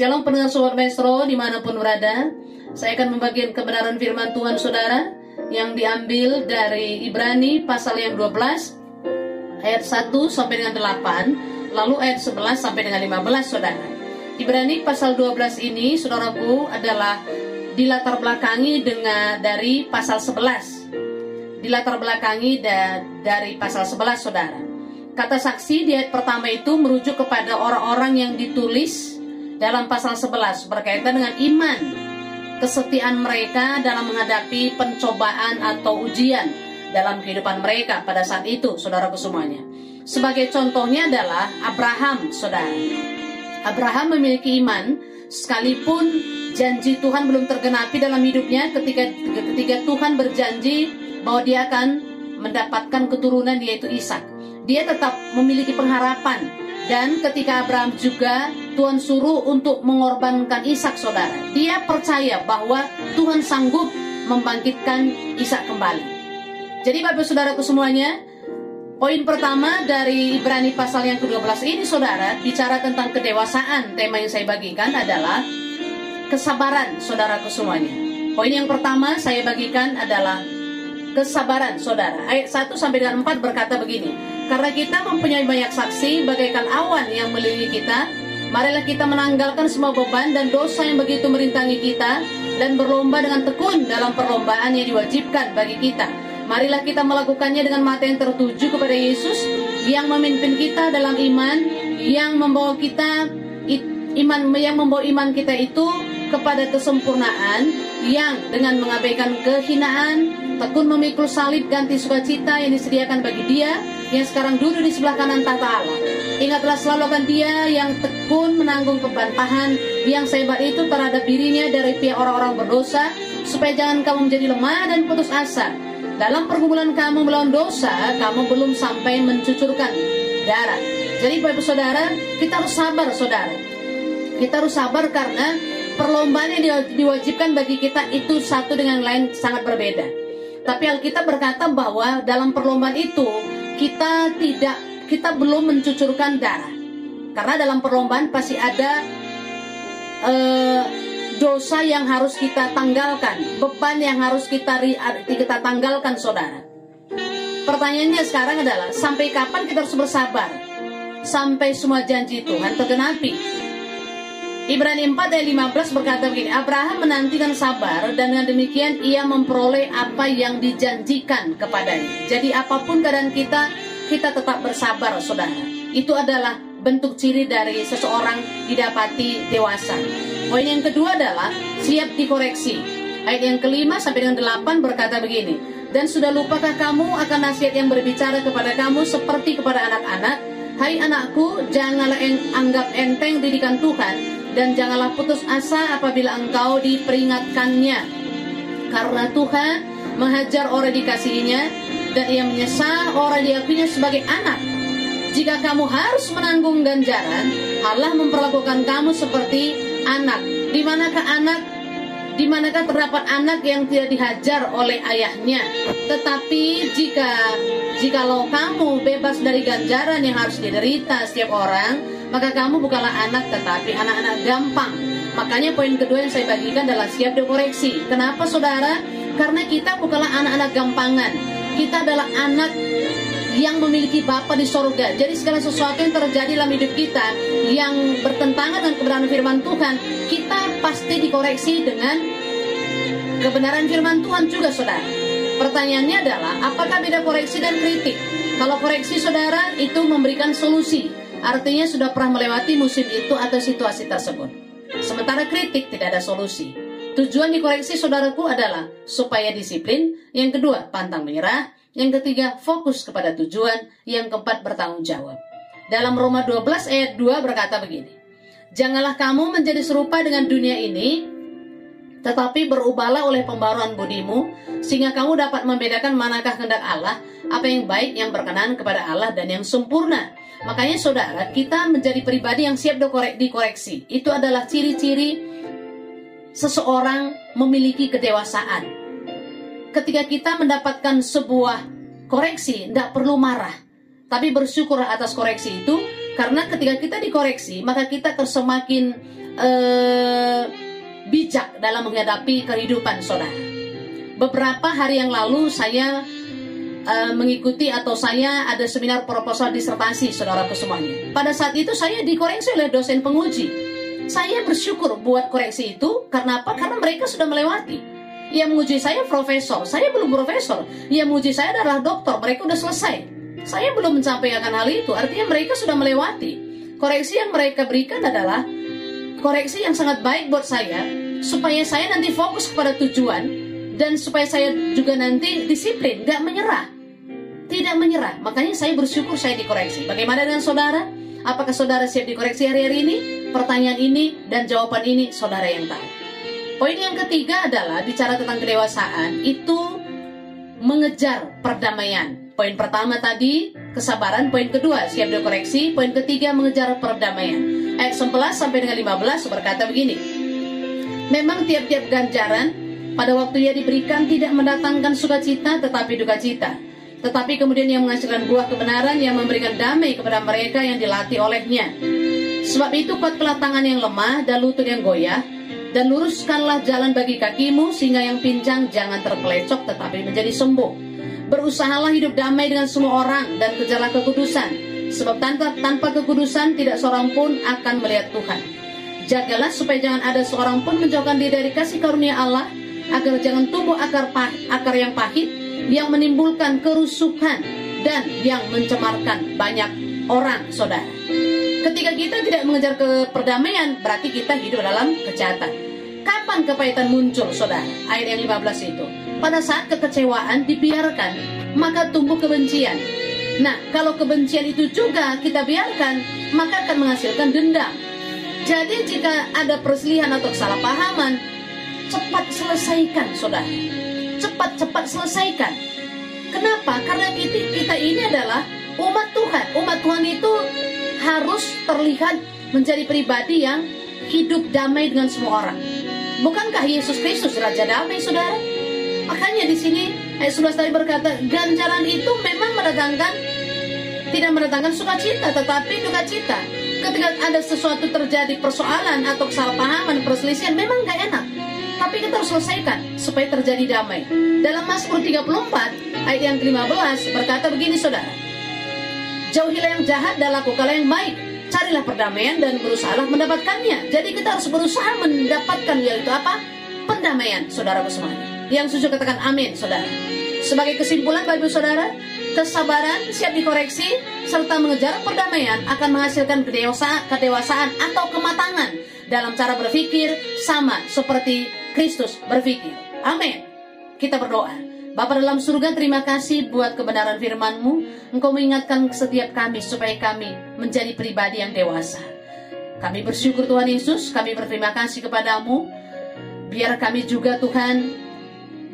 Shalom pendengar Sobat Maestro di mana pun berada Saya akan membagikan kebenaran firman Tuhan saudara Yang diambil dari Ibrani pasal yang 12 Ayat 1 sampai dengan 8 Lalu ayat 11 sampai dengan 15 saudara. Ibrani pasal 12 ini saudaraku adalah dilatar belakangi dengan dari pasal 11 dilatar belakangi da- dari pasal 11 saudara. Kata saksi di ayat pertama itu merujuk kepada orang-orang yang ditulis dalam pasal 11 berkaitan dengan iman. Kesetiaan mereka dalam menghadapi pencobaan atau ujian dalam kehidupan mereka pada saat itu saudaraku semuanya. Sebagai contohnya adalah Abraham saudara. Abraham memiliki iman sekalipun janji Tuhan belum tergenapi dalam hidupnya ketika ketika Tuhan berjanji bahwa dia akan mendapatkan keturunan yaitu Ishak. Dia tetap memiliki pengharapan dan ketika Abraham juga Tuhan suruh untuk mengorbankan Ishak saudara. Dia percaya bahwa Tuhan sanggup membangkitkan Ishak kembali. Jadi Bapak Saudaraku semuanya, Poin pertama dari Ibrani pasal yang ke-12 ini saudara bicara tentang kedewasaan. Tema yang saya bagikan adalah kesabaran saudaraku semuanya. Poin yang pertama saya bagikan adalah kesabaran saudara. Ayat 1 sampai dengan 4 berkata begini. Karena kita mempunyai banyak saksi bagaikan awan yang melilit kita, marilah kita menanggalkan semua beban dan dosa yang begitu merintangi kita dan berlomba dengan tekun dalam perlombaan yang diwajibkan bagi kita. Marilah kita melakukannya dengan mata yang tertuju kepada Yesus yang memimpin kita dalam iman, yang membawa kita it- iman yang membawa iman kita itu kepada kesempurnaan, yang dengan mengabaikan kehinaan, tekun memikul salib ganti sukacita yang disediakan bagi Dia yang sekarang duduk di sebelah kanan tata Allah. Ingatlah selalu akan Dia yang tekun menanggung kebantahan yang sehebat itu terhadap dirinya dari pihak orang-orang berdosa, supaya jangan kamu menjadi lemah dan putus asa. Dalam pergumulan kamu melawan dosa, kamu belum sampai mencucurkan darah. Jadi Bapak Saudara, kita harus sabar Saudara. Kita harus sabar karena perlombaan yang diwa- diwajibkan bagi kita itu satu dengan lain sangat berbeda. Tapi Alkitab berkata bahwa dalam perlombaan itu kita tidak kita belum mencucurkan darah. Karena dalam perlombaan pasti ada eh, dosa yang harus kita tanggalkan, beban yang harus kita kita tanggalkan, saudara. Pertanyaannya sekarang adalah sampai kapan kita harus bersabar? Sampai semua janji Tuhan tergenapi. Ibrani 4 ayat 15 berkata begini, Abraham menantikan sabar dan dengan demikian ia memperoleh apa yang dijanjikan kepadanya. Jadi apa pun keadaan kita, kita tetap bersabar, saudara. Itu adalah bentuk ciri dari seseorang didapati dewasa. Poin yang kedua adalah siap dikoreksi. Ayat yang kelima sampai dengan delapan berkata begini, dan sudah lupakah kamu akan nasihat yang berbicara kepada kamu seperti kepada anak-anak? Hai anakku, janganlah en- anggap enteng didikan Tuhan, dan janganlah putus asa apabila engkau diperingatkannya. Karena Tuhan menghajar orang dikasihinya, dan ia menyesal orang diakuinya sebagai anak. Jika kamu harus menanggung ganjaran, Allah memperlakukan kamu seperti anak. Di manakah anak? Di manakah terdapat anak yang tidak dihajar oleh ayahnya? Tetapi jika jikalau kamu bebas dari ganjaran yang harus diderita setiap orang, maka kamu bukanlah anak tetapi anak-anak gampang. Makanya poin kedua yang saya bagikan adalah siap dikoreksi. Kenapa saudara? Karena kita bukanlah anak-anak gampangan. Kita adalah anak yang memiliki Bapa di sorga. Jadi segala sesuatu yang terjadi dalam hidup kita yang bertentangan dengan kebenaran firman Tuhan, kita pasti dikoreksi dengan kebenaran firman Tuhan juga saudara. Pertanyaannya adalah, apakah beda koreksi dan kritik? Kalau koreksi saudara itu memberikan solusi, artinya sudah pernah melewati musim itu atau situasi tersebut. Sementara kritik tidak ada solusi. Tujuan dikoreksi saudaraku adalah supaya disiplin, yang kedua pantang menyerah, yang ketiga, fokus kepada tujuan. Yang keempat, bertanggung jawab. Dalam Roma 12 ayat 2 berkata begini. Janganlah kamu menjadi serupa dengan dunia ini, tetapi berubahlah oleh pembaruan budimu, sehingga kamu dapat membedakan manakah kehendak Allah, apa yang baik, yang berkenan kepada Allah, dan yang sempurna. Makanya saudara, kita menjadi pribadi yang siap dikoreksi. Itu adalah ciri-ciri seseorang memiliki kedewasaan ketika kita mendapatkan sebuah koreksi, tidak perlu marah, tapi bersyukur atas koreksi itu, karena ketika kita dikoreksi, maka kita akan semakin uh, bijak dalam menghadapi kehidupan saudara. Beberapa hari yang lalu saya uh, mengikuti atau saya ada seminar proposal disertasi saudaraku semuanya. Pada saat itu saya dikoreksi oleh dosen penguji. Saya bersyukur buat koreksi itu karena apa? Karena mereka sudah melewati yang menguji saya profesor, saya belum profesor. Yang menguji saya adalah dokter, mereka sudah selesai. Saya belum mencapai hal itu, artinya mereka sudah melewati. Koreksi yang mereka berikan adalah koreksi yang sangat baik buat saya, supaya saya nanti fokus kepada tujuan, dan supaya saya juga nanti disiplin, gak menyerah. Tidak menyerah, makanya saya bersyukur saya dikoreksi. Bagaimana dengan saudara? Apakah saudara siap dikoreksi hari-hari ini? Pertanyaan ini dan jawaban ini saudara yang tahu. Poin yang ketiga adalah bicara tentang kedewasaan itu mengejar perdamaian. Poin pertama tadi kesabaran, poin kedua siap dikoreksi, poin ketiga mengejar perdamaian. Ayat 11 sampai dengan 15 berkata begini. Memang tiap-tiap ganjaran pada waktu ia diberikan tidak mendatangkan sukacita tetapi duka cita. Tetapi kemudian ia menghasilkan buah kebenaran yang memberikan damai kepada mereka yang dilatih olehnya. Sebab itu kuatlah tangan yang lemah dan lutut yang goyah, dan luruskanlah jalan bagi kakimu sehingga yang pincang jangan terpelecok tetapi menjadi sembuh. Berusahalah hidup damai dengan semua orang dan kejarlah kekudusan, sebab tanpa tanpa kekudusan tidak seorang pun akan melihat Tuhan. Jagalah supaya jangan ada seorang pun menjauhkan diri dari kasih karunia Allah, agar jangan tumbuh akar akar yang pahit yang menimbulkan kerusukan dan yang mencemarkan banyak orang, saudara. Ketika kita tidak mengejar keperdamaian, berarti kita hidup dalam kejahatan. Kapan kepahitan muncul, saudara? Ayat yang 15 itu. Pada saat kekecewaan dibiarkan, maka tumbuh kebencian. Nah, kalau kebencian itu juga kita biarkan, maka akan menghasilkan dendam. Jadi jika ada perselisihan atau kesalahpahaman, cepat selesaikan, saudara. Cepat-cepat selesaikan. Kenapa? Karena kita, kita ini adalah umat Tuhan. Umat Tuhan itu harus terlihat menjadi pribadi yang hidup damai dengan semua orang. Bukankah Yesus Kristus Raja Damai, saudara? Makanya di sini ayat 11 tadi berkata, ganjaran itu memang mendatangkan tidak mendatangkan sukacita, tetapi duka cita. Ketika ada sesuatu terjadi persoalan atau kesalahpahaman, perselisihan, memang gak enak. Tapi kita harus selesaikan supaya terjadi damai. Dalam Mazmur 34 ayat yang ke-15 berkata begini saudara. Jauhilah yang jahat dan lakukanlah yang baik. Carilah perdamaian dan berusahalah mendapatkannya. Jadi kita harus berusaha mendapatkan yaitu apa? Pendamaian, saudara semuanya. Yang susu katakan amin, saudara. Sebagai kesimpulan bagi saudara, kesabaran siap dikoreksi serta mengejar perdamaian akan menghasilkan kedewasaan, kedewasaan atau kematangan dalam cara berpikir sama seperti Kristus berpikir. Amin. Kita berdoa. Bapa dalam surga terima kasih buat kebenaran firman-Mu. Engkau mengingatkan setiap kami supaya kami menjadi pribadi yang dewasa. Kami bersyukur Tuhan Yesus, kami berterima kasih kepadamu. Biar kami juga Tuhan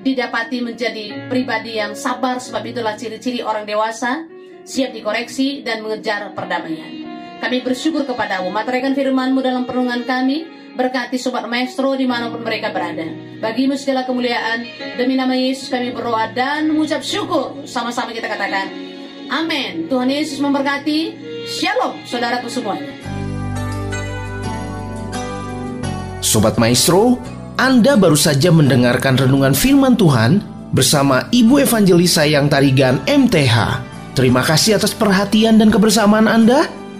didapati menjadi pribadi yang sabar sebab itulah ciri-ciri orang dewasa. siap dikoreksi dan mengejar perdamaian. Kami bersyukur kepadamu, materaikan firmanmu dalam perenungan kami, berkati Sobat Maestro di mana pun mereka berada. Bagimu segala kemuliaan, demi nama Yesus kami berdoa dan mengucap syukur. Sama-sama kita katakan, Amin. Tuhan Yesus memberkati. Shalom, saudaraku semuanya. Sobat Maestro, Anda baru saja mendengarkan renungan firman Tuhan bersama Ibu Evangelis Sayang Tarigan MTH. Terima kasih atas perhatian dan kebersamaan Anda.